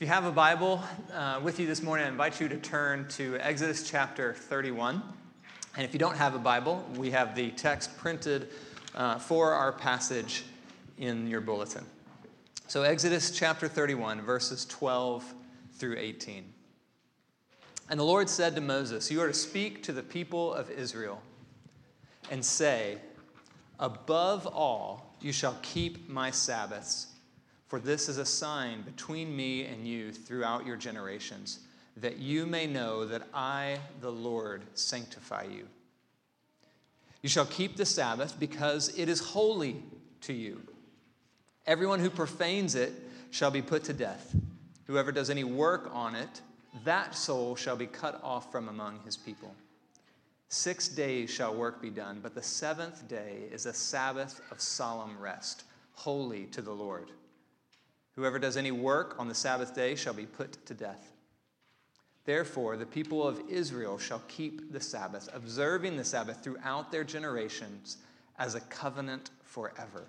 If you have a Bible uh, with you this morning, I invite you to turn to Exodus chapter 31. And if you don't have a Bible, we have the text printed uh, for our passage in your bulletin. So, Exodus chapter 31, verses 12 through 18. And the Lord said to Moses, You are to speak to the people of Israel and say, Above all, you shall keep my Sabbaths for this is a sign between me and you throughout your generations, that you may know that I, the Lord, sanctify you. You shall keep the Sabbath because it is holy to you. Everyone who profanes it shall be put to death. Whoever does any work on it, that soul shall be cut off from among his people. Six days shall work be done, but the seventh day is a Sabbath of solemn rest, holy to the Lord. Whoever does any work on the Sabbath day shall be put to death. Therefore, the people of Israel shall keep the Sabbath, observing the Sabbath throughout their generations as a covenant forever.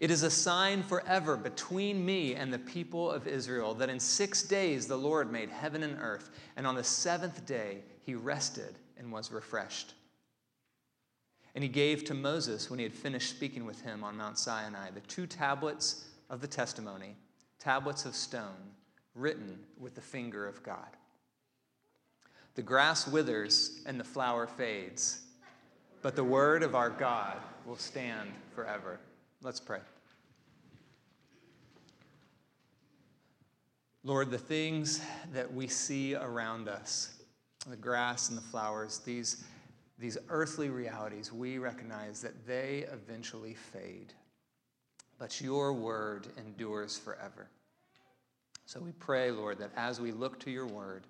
It is a sign forever between me and the people of Israel that in six days the Lord made heaven and earth, and on the seventh day he rested and was refreshed. And he gave to Moses, when he had finished speaking with him on Mount Sinai, the two tablets of the testimony, tablets of stone, written with the finger of God. The grass withers and the flower fades, but the word of our God will stand forever. Let's pray. Lord, the things that we see around us, the grass and the flowers, these, these earthly realities, we recognize that they eventually fade but your word endures forever. So we pray, Lord, that as we look to your word,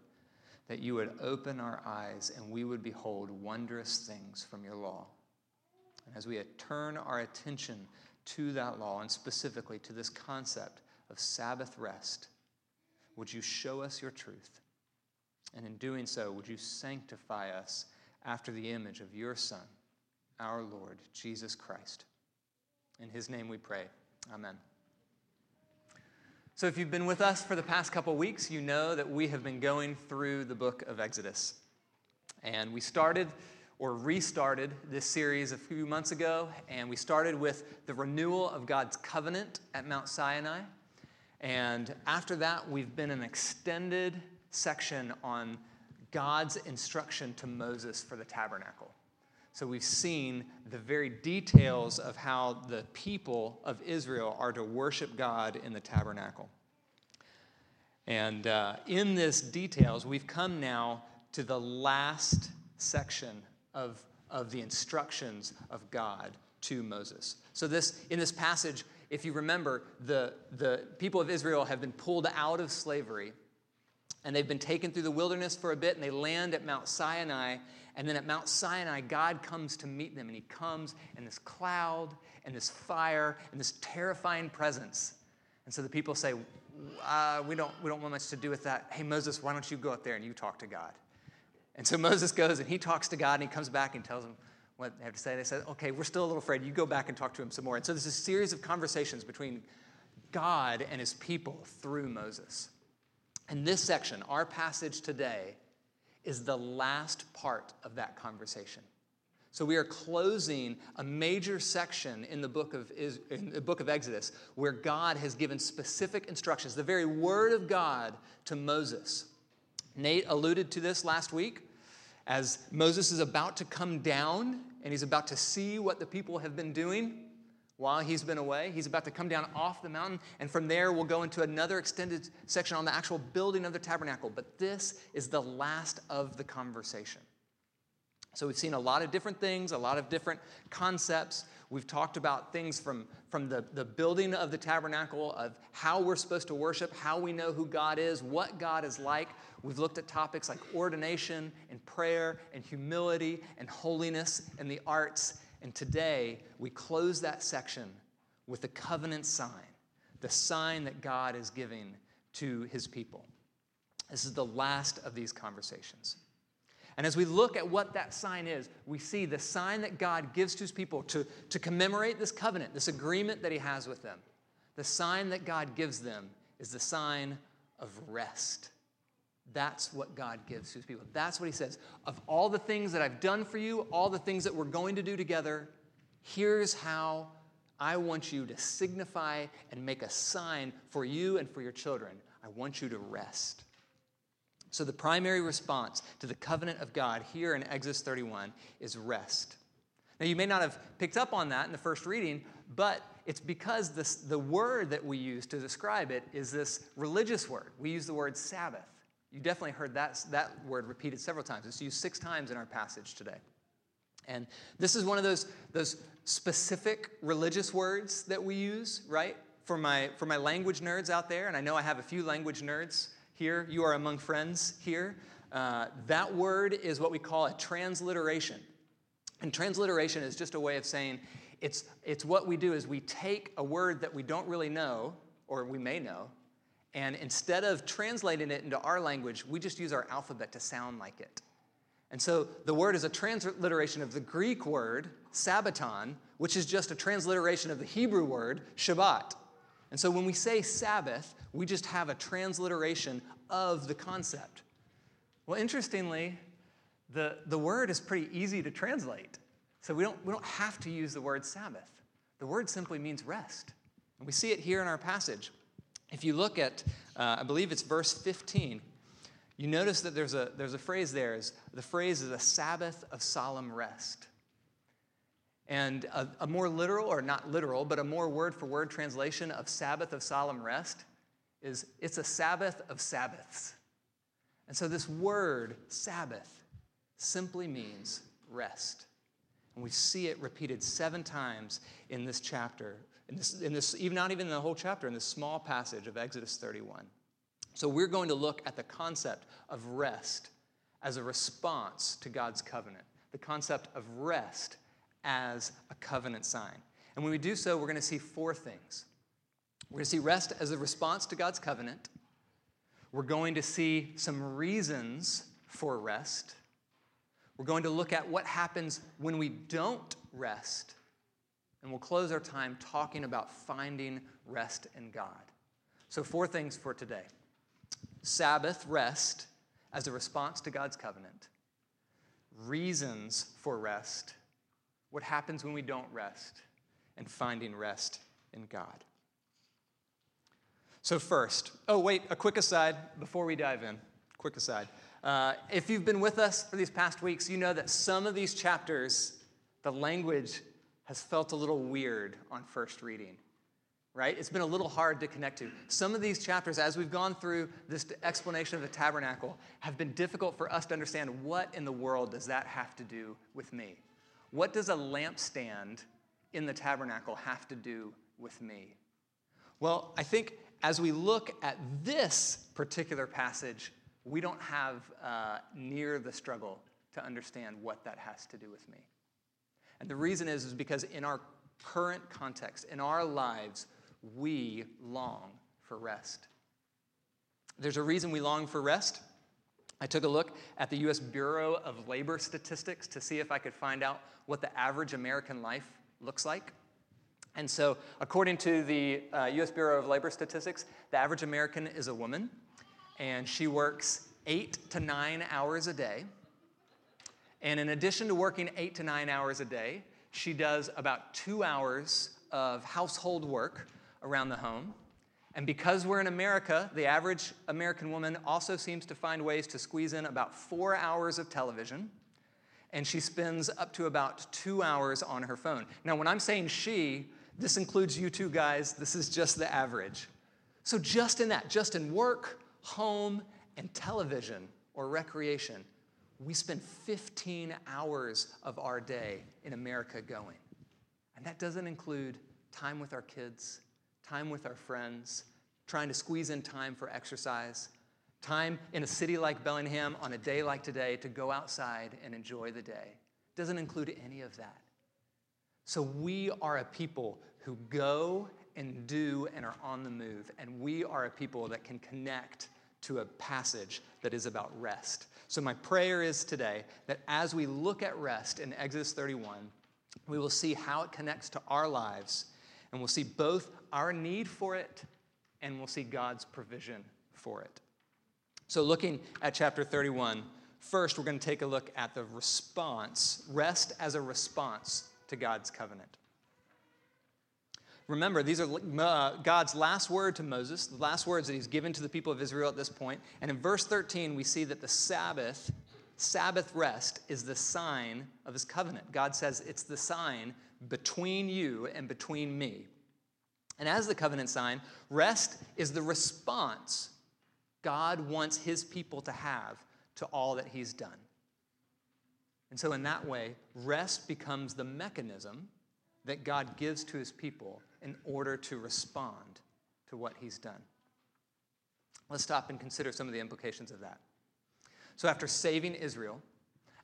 that you would open our eyes and we would behold wondrous things from your law. And as we turn our attention to that law, and specifically to this concept of Sabbath rest, would you show us your truth? And in doing so, would you sanctify us after the image of your Son, our Lord, Jesus Christ? In his name we pray. Amen. So, if you've been with us for the past couple weeks, you know that we have been going through the book of Exodus. And we started or restarted this series a few months ago, and we started with the renewal of God's covenant at Mount Sinai. And after that, we've been an extended section on God's instruction to Moses for the tabernacle. So we've seen the very details of how the people of Israel are to worship God in the tabernacle. And uh, in this details, we've come now to the last section of, of the instructions of God to Moses. So this in this passage, if you remember, the, the people of Israel have been pulled out of slavery and they've been taken through the wilderness for a bit and they land at Mount Sinai and then at Mount Sinai, God comes to meet them, and He comes in this cloud and this fire and this terrifying presence. And so the people say, uh, we, don't, we don't want much to do with that. Hey, Moses, why don't you go up there and you talk to God? And so Moses goes and he talks to God, and he comes back and tells them what they have to say. They said, okay, we're still a little afraid. You go back and talk to him some more. And so there's a series of conversations between God and his people through Moses. And this section, our passage today, is the last part of that conversation. So we are closing a major section in the book of in the book of Exodus where God has given specific instructions, the very word of God to Moses. Nate alluded to this last week as Moses is about to come down and he's about to see what the people have been doing while he's been away. He's about to come down off the mountain, and from there we'll go into another extended section on the actual building of the tabernacle. But this is the last of the conversation. So we've seen a lot of different things, a lot of different concepts. We've talked about things from, from the, the building of the tabernacle, of how we're supposed to worship, how we know who God is, what God is like. We've looked at topics like ordination and prayer and humility and holiness and the arts. And today, we close that section with the covenant sign, the sign that God is giving to his people. This is the last of these conversations. And as we look at what that sign is, we see the sign that God gives to his people to, to commemorate this covenant, this agreement that he has with them. The sign that God gives them is the sign of rest. That's what God gives to his people. That's what he says. Of all the things that I've done for you, all the things that we're going to do together, here's how I want you to signify and make a sign for you and for your children. I want you to rest. So, the primary response to the covenant of God here in Exodus 31 is rest. Now, you may not have picked up on that in the first reading, but it's because this, the word that we use to describe it is this religious word. We use the word Sabbath. You definitely heard that, that word repeated several times. It's used six times in our passage today. And this is one of those, those specific religious words that we use, right? For my, for my language nerds out there, and I know I have a few language nerds here, you are among friends here. Uh, that word is what we call a transliteration. And transliteration is just a way of saying it's, it's what we do is we take a word that we don't really know, or we may know, and instead of translating it into our language, we just use our alphabet to sound like it. And so the word is a transliteration of the Greek word, Sabbaton, which is just a transliteration of the Hebrew word, Shabbat. And so when we say Sabbath, we just have a transliteration of the concept. Well, interestingly, the, the word is pretty easy to translate. So we don't, we don't have to use the word Sabbath. The word simply means rest. And we see it here in our passage. If you look at, uh, I believe it's verse 15, you notice that there's a, there's a phrase there. Is, the phrase is a Sabbath of solemn rest. And a, a more literal, or not literal, but a more word for word translation of Sabbath of solemn rest is it's a Sabbath of Sabbaths. And so this word, Sabbath, simply means rest. And we see it repeated seven times in this chapter, in this, in this, even not even in the whole chapter, in this small passage of Exodus 31. So we're going to look at the concept of rest as a response to God's covenant, the concept of rest as a covenant sign. And when we do so, we're going to see four things. We're going to see rest as a response to God's covenant. We're going to see some reasons for rest. We're going to look at what happens when we don't rest. And we'll close our time talking about finding rest in God. So, four things for today Sabbath rest as a response to God's covenant, reasons for rest, what happens when we don't rest, and finding rest in God. So, first, oh, wait, a quick aside before we dive in. Quick aside. Uh, if you've been with us for these past weeks, you know that some of these chapters, the language has felt a little weird on first reading, right? It's been a little hard to connect to. Some of these chapters, as we've gone through this explanation of the tabernacle, have been difficult for us to understand what in the world does that have to do with me? What does a lampstand in the tabernacle have to do with me? Well, I think as we look at this particular passage, we don't have uh, near the struggle to understand what that has to do with me. And the reason is, is because in our current context, in our lives, we long for rest. There's a reason we long for rest. I took a look at the US Bureau of Labor Statistics to see if I could find out what the average American life looks like. And so, according to the uh, US Bureau of Labor Statistics, the average American is a woman, and she works eight to nine hours a day. And in addition to working eight to nine hours a day, she does about two hours of household work around the home. And because we're in America, the average American woman also seems to find ways to squeeze in about four hours of television and she spends up to about two hours on her phone. Now, when I'm saying she, this includes you two guys, this is just the average. So, just in that, just in work, home, and television or recreation, we spend 15 hours of our day in America going. And that doesn't include time with our kids, time with our friends, trying to squeeze in time for exercise, Time in a city like Bellingham on a day like today to go outside and enjoy the day. Doesn't include any of that. So we are a people who go and do and are on the move. And we are a people that can connect to a passage that is about rest. So my prayer is today that as we look at rest in Exodus 31, we will see how it connects to our lives. And we'll see both our need for it and we'll see God's provision for it. So, looking at chapter 31, first we're going to take a look at the response, rest as a response to God's covenant. Remember, these are uh, God's last word to Moses, the last words that he's given to the people of Israel at this point. And in verse 13, we see that the Sabbath, Sabbath rest, is the sign of his covenant. God says it's the sign between you and between me. And as the covenant sign, rest is the response God wants his people to have to all that he's done. And so, in that way, rest becomes the mechanism that God gives to his people in order to respond to what he's done. Let's stop and consider some of the implications of that. So, after saving Israel,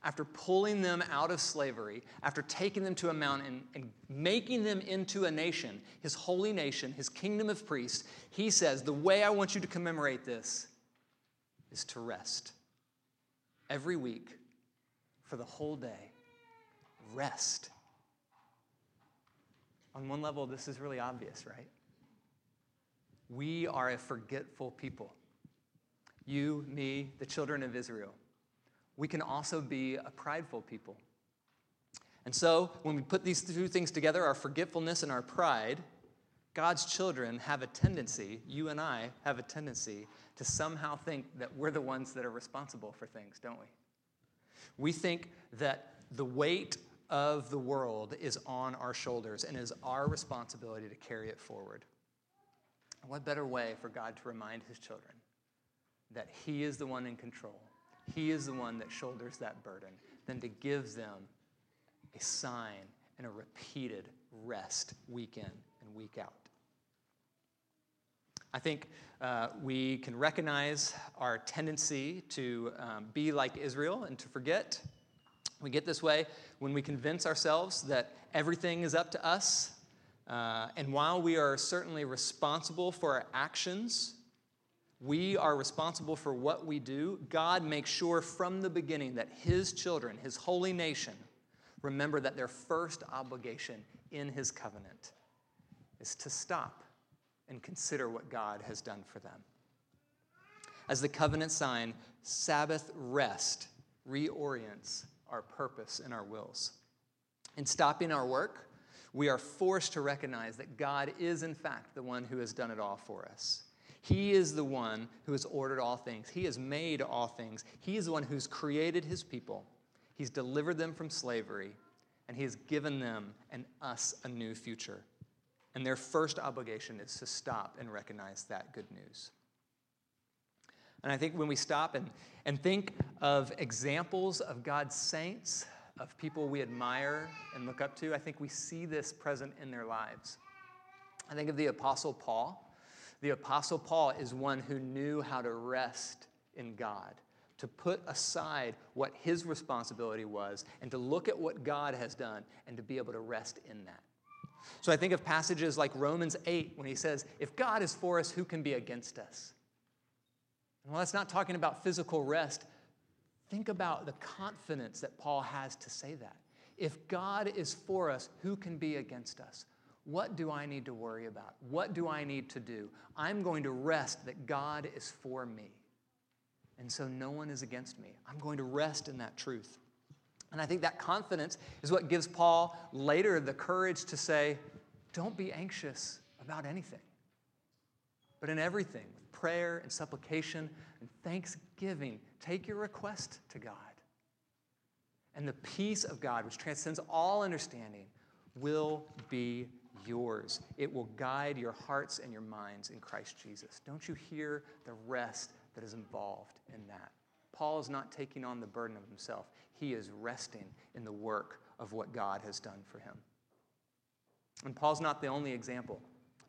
after pulling them out of slavery, after taking them to a mountain and making them into a nation, his holy nation, his kingdom of priests, he says, The way I want you to commemorate this is to rest. Every week, for the whole day, rest. On one level, this is really obvious, right? We are a forgetful people. You, me, the children of Israel. We can also be a prideful people. And so, when we put these two things together, our forgetfulness and our pride, God's children have a tendency, you and I have a tendency, to somehow think that we're the ones that are responsible for things, don't we? We think that the weight of the world is on our shoulders and is our responsibility to carry it forward. What better way for God to remind his children that he is the one in control? He is the one that shoulders that burden than to give them a sign and a repeated rest week in and week out. I think uh, we can recognize our tendency to um, be like Israel and to forget we get this way when we convince ourselves that everything is up to us. Uh, and while we are certainly responsible for our actions, we are responsible for what we do. God makes sure from the beginning that His children, His holy nation, remember that their first obligation in His covenant is to stop and consider what God has done for them. As the covenant sign, Sabbath rest reorients our purpose and our wills. In stopping our work, we are forced to recognize that God is, in fact, the one who has done it all for us. He is the one who has ordered all things. He has made all things. He is the one who's created his people. He's delivered them from slavery, and he has given them and us a new future. And their first obligation is to stop and recognize that good news. And I think when we stop and, and think of examples of God's saints, of people we admire and look up to, I think we see this present in their lives. I think of the Apostle Paul. The Apostle Paul is one who knew how to rest in God, to put aside what his responsibility was, and to look at what God has done and to be able to rest in that. So I think of passages like Romans 8 when he says, If God is for us, who can be against us? And while that's not talking about physical rest, think about the confidence that Paul has to say that. If God is for us, who can be against us? What do I need to worry about? What do I need to do? I'm going to rest that God is for me. And so no one is against me. I'm going to rest in that truth. And I think that confidence is what gives Paul later the courage to say, don't be anxious about anything, but in everything, prayer and supplication and thanksgiving, take your request to God. And the peace of God, which transcends all understanding, will be yours. It will guide your hearts and your minds in Christ Jesus. Don't you hear the rest that is involved in that? Paul is not taking on the burden of himself, he is resting in the work of what God has done for him. And Paul's not the only example.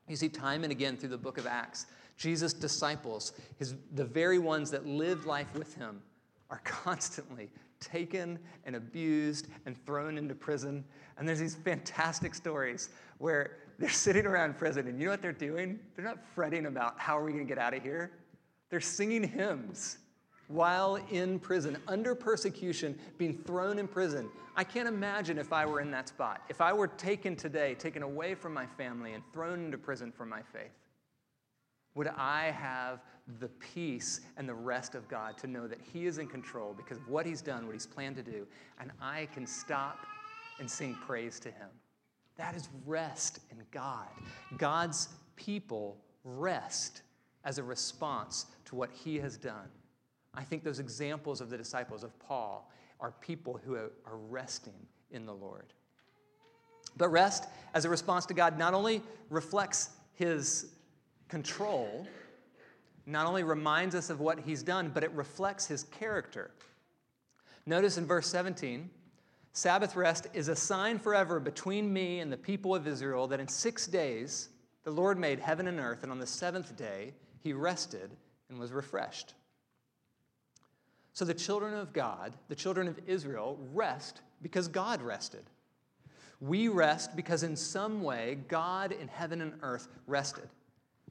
You see, time and again through the book of Acts, Jesus' disciples, his, the very ones that lived life with him, are constantly taken and abused and thrown into prison. And there's these fantastic stories where they're sitting around prison, and you know what they're doing? They're not fretting about how are we going to get out of here. They're singing hymns while in prison, under persecution, being thrown in prison. I can't imagine if I were in that spot. If I were taken today, taken away from my family, and thrown into prison for my faith. Would I have the peace and the rest of God to know that He is in control because of what He's done, what He's planned to do, and I can stop and sing praise to Him? That is rest in God. God's people rest as a response to what He has done. I think those examples of the disciples of Paul are people who are resting in the Lord. But rest as a response to God not only reflects His control, not only reminds us of what he's done, but it reflects his character. Notice in verse 17 Sabbath rest is a sign forever between me and the people of Israel that in six days the Lord made heaven and earth, and on the seventh day he rested and was refreshed. So the children of God, the children of Israel, rest because God rested. We rest because in some way God in heaven and earth rested.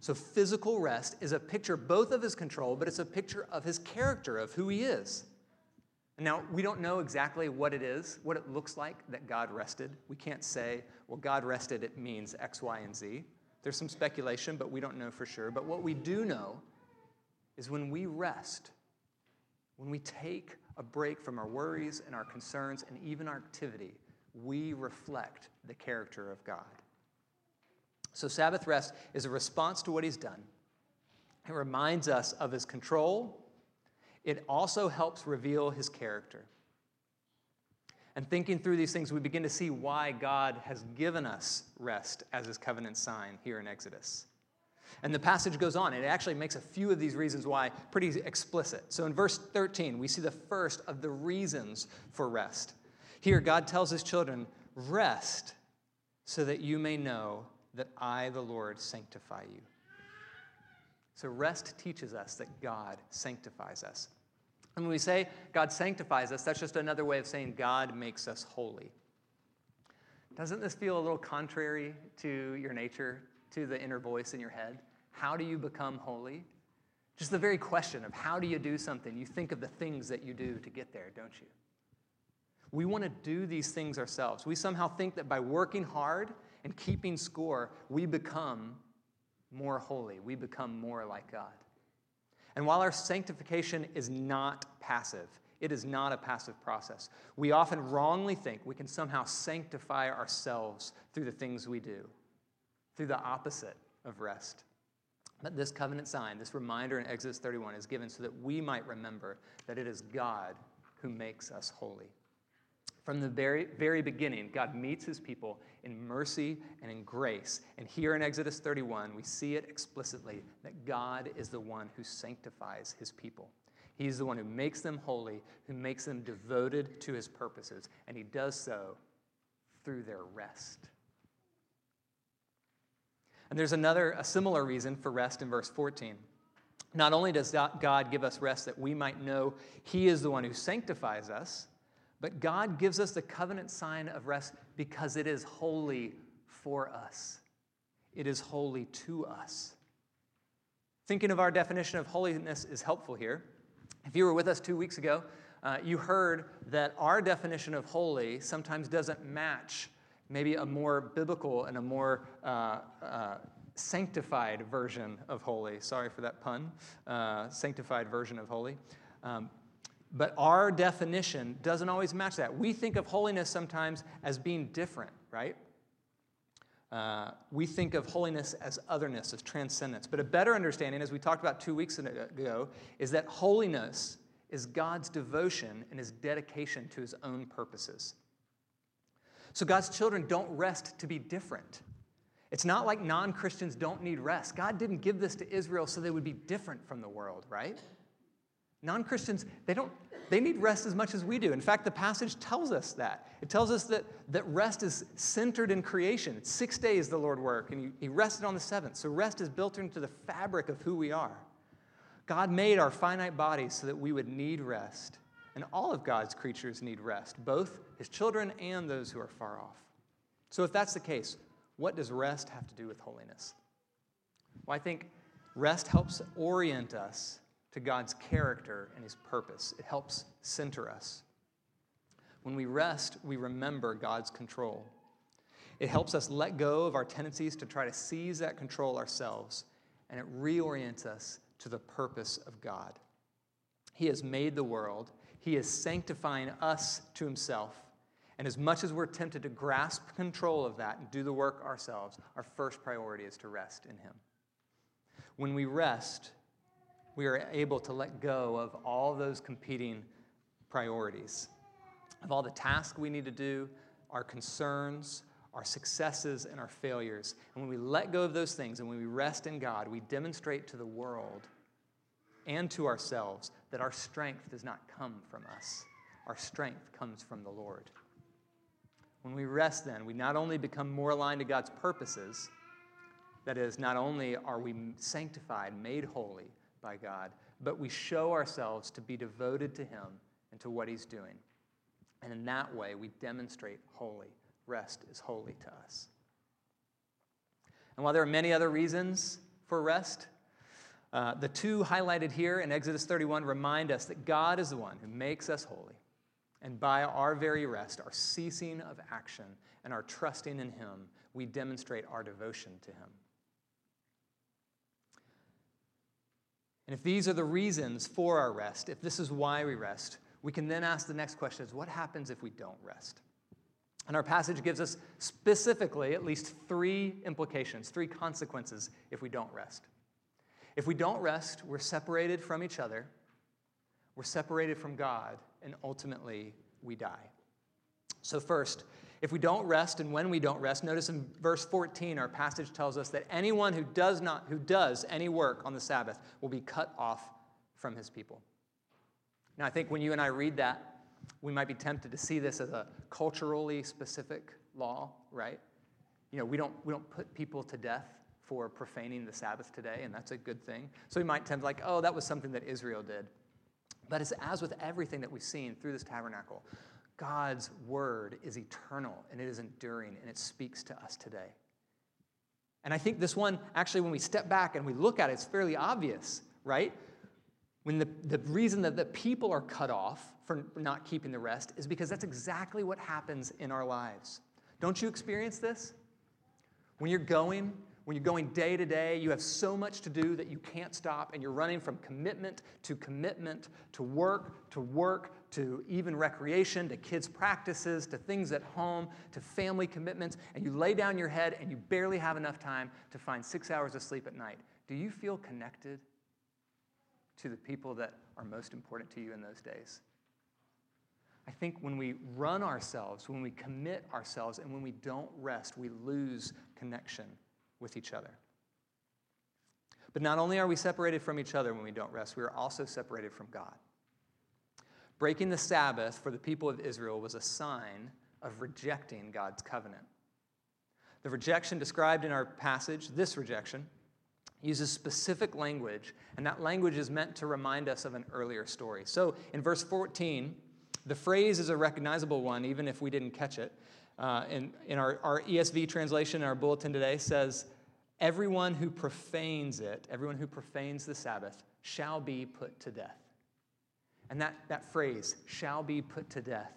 So, physical rest is a picture both of his control, but it's a picture of his character, of who he is. Now, we don't know exactly what it is, what it looks like that God rested. We can't say, well, God rested, it means X, Y, and Z. There's some speculation, but we don't know for sure. But what we do know is when we rest, when we take a break from our worries and our concerns and even our activity, we reflect the character of God. So, Sabbath rest is a response to what he's done. It reminds us of his control. It also helps reveal his character. And thinking through these things, we begin to see why God has given us rest as his covenant sign here in Exodus. And the passage goes on. and It actually makes a few of these reasons why pretty explicit. So in verse 13, we see the first of the reasons for rest. Here, God tells his children, Rest so that you may know that I, the Lord, sanctify you. So rest teaches us that God sanctifies us. And when we say God sanctifies us, that's just another way of saying God makes us holy. Doesn't this feel a little contrary to your nature, to the inner voice in your head? How do you become holy? Just the very question of how do you do something, you think of the things that you do to get there, don't you? We want to do these things ourselves. We somehow think that by working hard and keeping score, we become more holy. We become more like God. And while our sanctification is not passive, it is not a passive process. We often wrongly think we can somehow sanctify ourselves through the things we do, through the opposite of rest. But this covenant sign, this reminder in Exodus 31, is given so that we might remember that it is God who makes us holy. From the very, very beginning, God meets his people in mercy and in grace. And here in Exodus 31, we see it explicitly that God is the one who sanctifies his people. He's the one who makes them holy, who makes them devoted to his purposes, and he does so through their rest. And there's another, a similar reason for rest in verse 14. Not only does God give us rest that we might know he is the one who sanctifies us, but God gives us the covenant sign of rest because it is holy for us. It is holy to us. Thinking of our definition of holiness is helpful here. If you were with us two weeks ago, uh, you heard that our definition of holy sometimes doesn't match maybe a more biblical and a more uh, uh, sanctified version of holy. Sorry for that pun. Uh, sanctified version of holy. Um, but our definition doesn't always match that. We think of holiness sometimes as being different, right? Uh, we think of holiness as otherness, as transcendence. But a better understanding, as we talked about two weeks ago, is that holiness is God's devotion and his dedication to his own purposes. So God's children don't rest to be different. It's not like non Christians don't need rest. God didn't give this to Israel so they would be different from the world, right? Non-Christians, they don't they need rest as much as we do. In fact, the passage tells us that. It tells us that, that rest is centered in creation. It's six days the Lord worked, and he, he rested on the seventh. So rest is built into the fabric of who we are. God made our finite bodies so that we would need rest. And all of God's creatures need rest, both his children and those who are far off. So if that's the case, what does rest have to do with holiness? Well, I think rest helps orient us to God's character and his purpose. It helps center us. When we rest, we remember God's control. It helps us let go of our tendencies to try to seize that control ourselves and it reorients us to the purpose of God. He has made the world, He is sanctifying us to Himself. And as much as we're tempted to grasp control of that and do the work ourselves, our first priority is to rest in Him. When we rest, we are able to let go of all those competing priorities, of all the tasks we need to do, our concerns, our successes, and our failures. And when we let go of those things and when we rest in God, we demonstrate to the world and to ourselves that our strength does not come from us. Our strength comes from the Lord. When we rest, then, we not only become more aligned to God's purposes, that is, not only are we sanctified, made holy by God, but we show ourselves to be devoted to Him and to what He's doing. And in that way, we demonstrate holy. Rest is holy to us. And while there are many other reasons for rest, uh, the two highlighted here in Exodus 31 remind us that God is the one who makes us holy. And by our very rest, our ceasing of action, and our trusting in Him, we demonstrate our devotion to Him. And if these are the reasons for our rest, if this is why we rest, we can then ask the next question is what happens if we don't rest? And our passage gives us specifically at least three implications, three consequences if we don't rest. If we don't rest, we're separated from each other, we're separated from God, and ultimately we die. So, first, if we don't rest and when we don't rest, notice in verse 14 our passage tells us that anyone who does not who does any work on the Sabbath will be cut off from his people. Now I think when you and I read that, we might be tempted to see this as a culturally specific law, right? You know, we don't we don't put people to death for profaning the Sabbath today, and that's a good thing. So we might tend to like, oh, that was something that Israel did. But it's as with everything that we've seen through this tabernacle, God's word is eternal and it is enduring and it speaks to us today. And I think this one, actually, when we step back and we look at it, it's fairly obvious, right? When the, the reason that the people are cut off for not keeping the rest is because that's exactly what happens in our lives. Don't you experience this? When you're going when you're going day to day, you have so much to do that you can't stop, and you're running from commitment to commitment to work to work to even recreation to kids' practices to things at home to family commitments, and you lay down your head and you barely have enough time to find six hours of sleep at night. Do you feel connected to the people that are most important to you in those days? I think when we run ourselves, when we commit ourselves, and when we don't rest, we lose connection with each other. But not only are we separated from each other when we don't rest, we are also separated from God. Breaking the Sabbath for the people of Israel was a sign of rejecting God's covenant. The rejection described in our passage, this rejection, uses specific language, and that language is meant to remind us of an earlier story. So in verse 14, the phrase is a recognizable one, even if we didn't catch it uh, in, in our, our ESV translation, in our bulletin today says, Everyone who profanes it, everyone who profanes the Sabbath, shall be put to death. And that, that phrase, shall be put to death,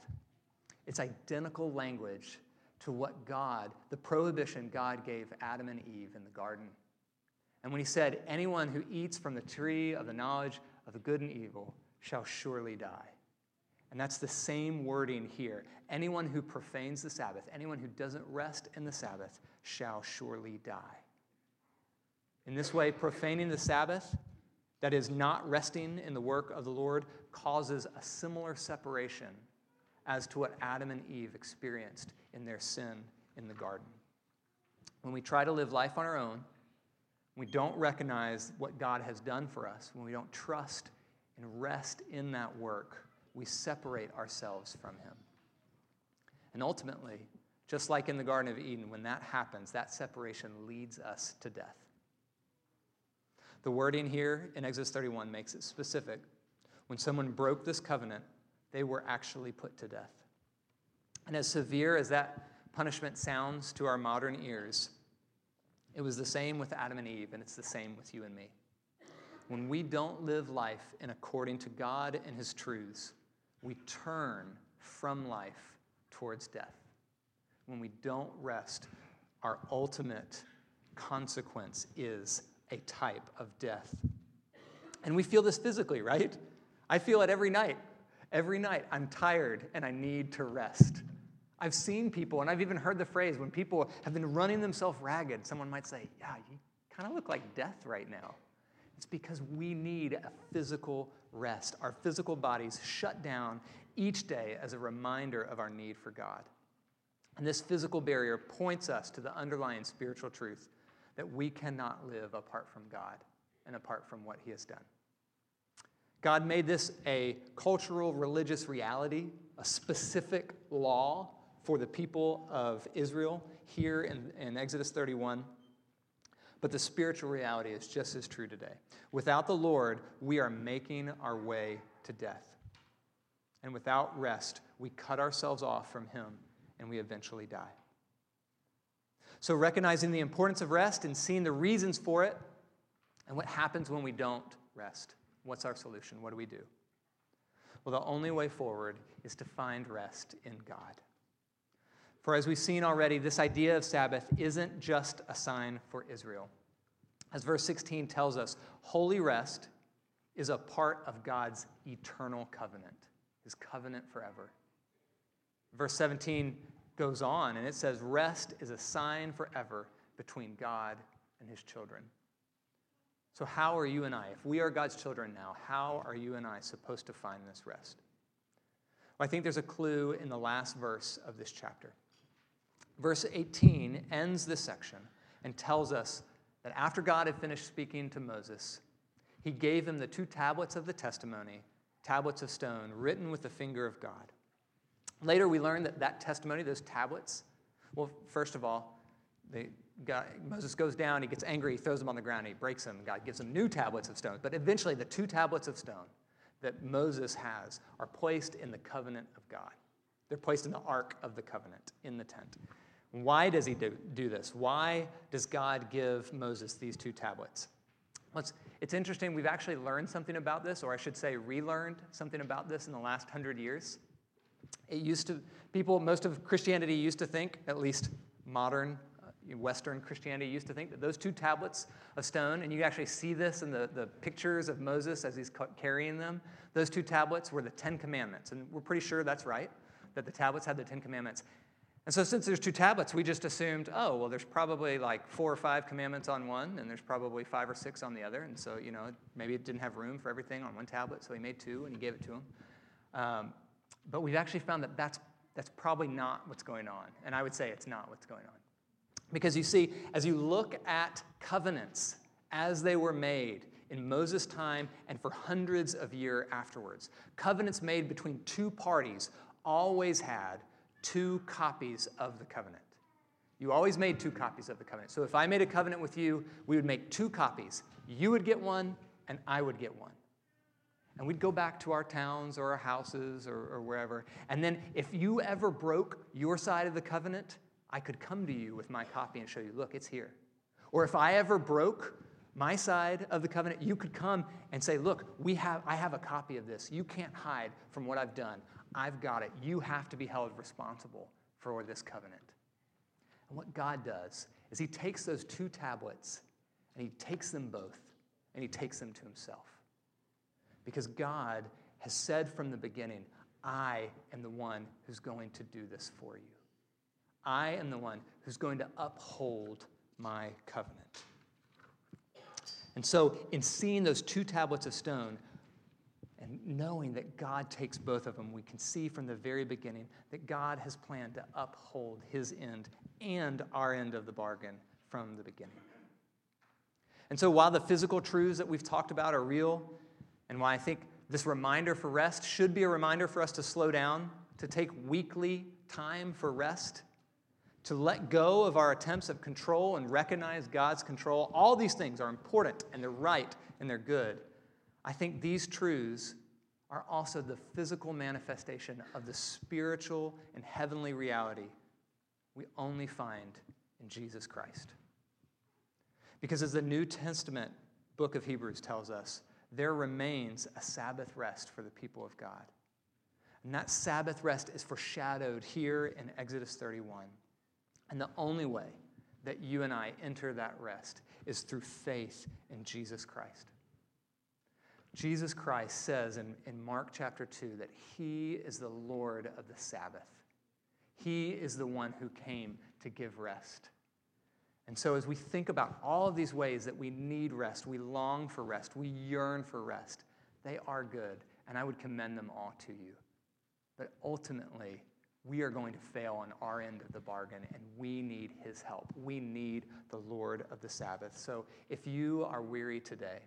it's identical language to what God, the prohibition God gave Adam and Eve in the garden. And when he said, Anyone who eats from the tree of the knowledge of the good and evil shall surely die. And that's the same wording here. Anyone who profanes the Sabbath, anyone who doesn't rest in the Sabbath, shall surely die. In this way, profaning the Sabbath, that is, not resting in the work of the Lord, causes a similar separation as to what Adam and Eve experienced in their sin in the garden. When we try to live life on our own, we don't recognize what God has done for us, when we don't trust and rest in that work, we separate ourselves from Him. And ultimately, just like in the Garden of Eden, when that happens, that separation leads us to death. The wording here in Exodus 31 makes it specific. When someone broke this covenant, they were actually put to death. And as severe as that punishment sounds to our modern ears, it was the same with Adam and Eve, and it's the same with you and me. When we don't live life in according to God and His truths, we turn from life towards death. When we don't rest, our ultimate consequence is a type of death. And we feel this physically, right? I feel it every night. Every night, I'm tired and I need to rest. I've seen people, and I've even heard the phrase when people have been running themselves ragged, someone might say, Yeah, you kind of look like death right now. It's because we need a physical rest. Our physical bodies shut down each day as a reminder of our need for God. And this physical barrier points us to the underlying spiritual truth that we cannot live apart from God and apart from what He has done. God made this a cultural, religious reality, a specific law for the people of Israel here in, in Exodus 31. But the spiritual reality is just as true today. Without the Lord, we are making our way to death. And without rest, we cut ourselves off from Him and we eventually die. So, recognizing the importance of rest and seeing the reasons for it, and what happens when we don't rest. What's our solution? What do we do? Well, the only way forward is to find rest in God. For as we've seen already, this idea of Sabbath isn't just a sign for Israel. As verse 16 tells us, holy rest is a part of God's eternal covenant, his covenant forever. Verse 17 goes on and it says, Rest is a sign forever between God and his children. So, how are you and I, if we are God's children now, how are you and I supposed to find this rest? Well, I think there's a clue in the last verse of this chapter. Verse 18 ends this section and tells us that after God had finished speaking to Moses, he gave him the two tablets of the testimony, tablets of stone, written with the finger of God. Later, we learn that that testimony, those tablets, well, first of all, they, God, Moses goes down, he gets angry, he throws them on the ground, he breaks them. God gives him new tablets of stone. But eventually, the two tablets of stone that Moses has are placed in the covenant of God. They're placed in the ark of the covenant in the tent. Why does he do, do this? Why does God give Moses these two tablets? It's, interesting. We've actually learned something about this, or I should say, relearned something about this in the last hundred years. It used to, people, most of Christianity used to think, at least modern uh, Western Christianity used to think that those two tablets of stone, and you actually see this in the, the pictures of Moses as he's carrying them, those two tablets were the Ten Commandments. And we're pretty sure that's right, that the tablets had the Ten Commandments. And so, since there's two tablets, we just assumed, oh, well, there's probably like four or five commandments on one, and there's probably five or six on the other. And so, you know, maybe it didn't have room for everything on one tablet, so he made two and he gave it to him. Um, but we've actually found that that's, that's probably not what's going on. And I would say it's not what's going on. Because you see, as you look at covenants as they were made in Moses' time and for hundreds of years afterwards, covenants made between two parties always had two copies of the covenant. You always made two copies of the covenant. So if I made a covenant with you, we would make two copies. You would get one, and I would get one. And we'd go back to our towns or our houses or, or wherever. And then if you ever broke your side of the covenant, I could come to you with my copy and show you, look, it's here. Or if I ever broke my side of the covenant, you could come and say, look, we have, I have a copy of this. You can't hide from what I've done. I've got it. You have to be held responsible for this covenant. And what God does is He takes those two tablets and He takes them both and He takes them to Himself. Because God has said from the beginning, I am the one who's going to do this for you. I am the one who's going to uphold my covenant. And so, in seeing those two tablets of stone and knowing that God takes both of them, we can see from the very beginning that God has planned to uphold his end and our end of the bargain from the beginning. And so, while the physical truths that we've talked about are real, and why I think this reminder for rest should be a reminder for us to slow down, to take weekly time for rest, to let go of our attempts of control and recognize God's control. All these things are important and they're right and they're good. I think these truths are also the physical manifestation of the spiritual and heavenly reality we only find in Jesus Christ. Because as the New Testament book of Hebrews tells us, there remains a Sabbath rest for the people of God. And that Sabbath rest is foreshadowed here in Exodus 31. And the only way that you and I enter that rest is through faith in Jesus Christ. Jesus Christ says in, in Mark chapter 2 that he is the Lord of the Sabbath. He is the one who came to give rest. And so, as we think about all of these ways that we need rest, we long for rest, we yearn for rest, they are good, and I would commend them all to you. But ultimately, we are going to fail on our end of the bargain, and we need His help. We need the Lord of the Sabbath. So, if you are weary today,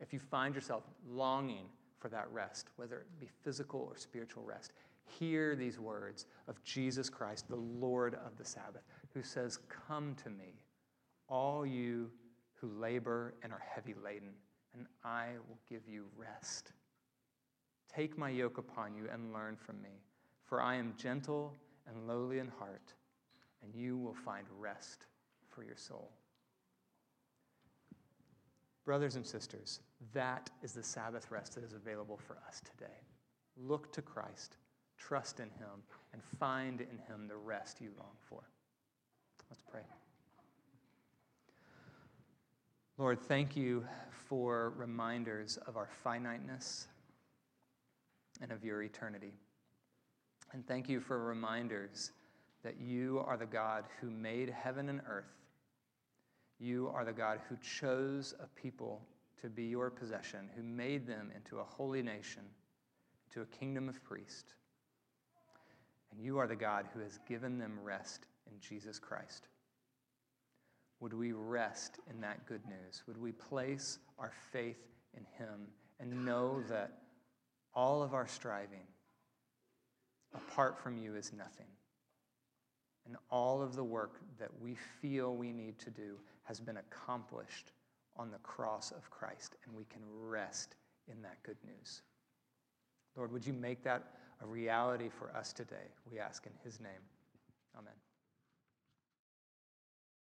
if you find yourself longing for that rest, whether it be physical or spiritual rest, hear these words of Jesus Christ, the Lord of the Sabbath, who says, Come to me, all you who labor and are heavy laden, and I will give you rest. Take my yoke upon you and learn from me, for I am gentle and lowly in heart, and you will find rest for your soul. Brothers and sisters, that is the Sabbath rest that is available for us today. Look to Christ, trust in Him, and find in Him the rest you long for. Let's pray. Lord, thank you for reminders of our finiteness and of your eternity. And thank you for reminders that you are the God who made heaven and earth. You are the God who chose a people to be your possession, who made them into a holy nation, to a kingdom of priests. And you are the God who has given them rest in Jesus Christ. Would we rest in that good news? Would we place our faith in Him and know that all of our striving apart from you is nothing? And all of the work that we feel we need to do has been accomplished on the cross of Christ, and we can rest in that good news. Lord, would you make that a reality for us today? We ask in his name. Amen.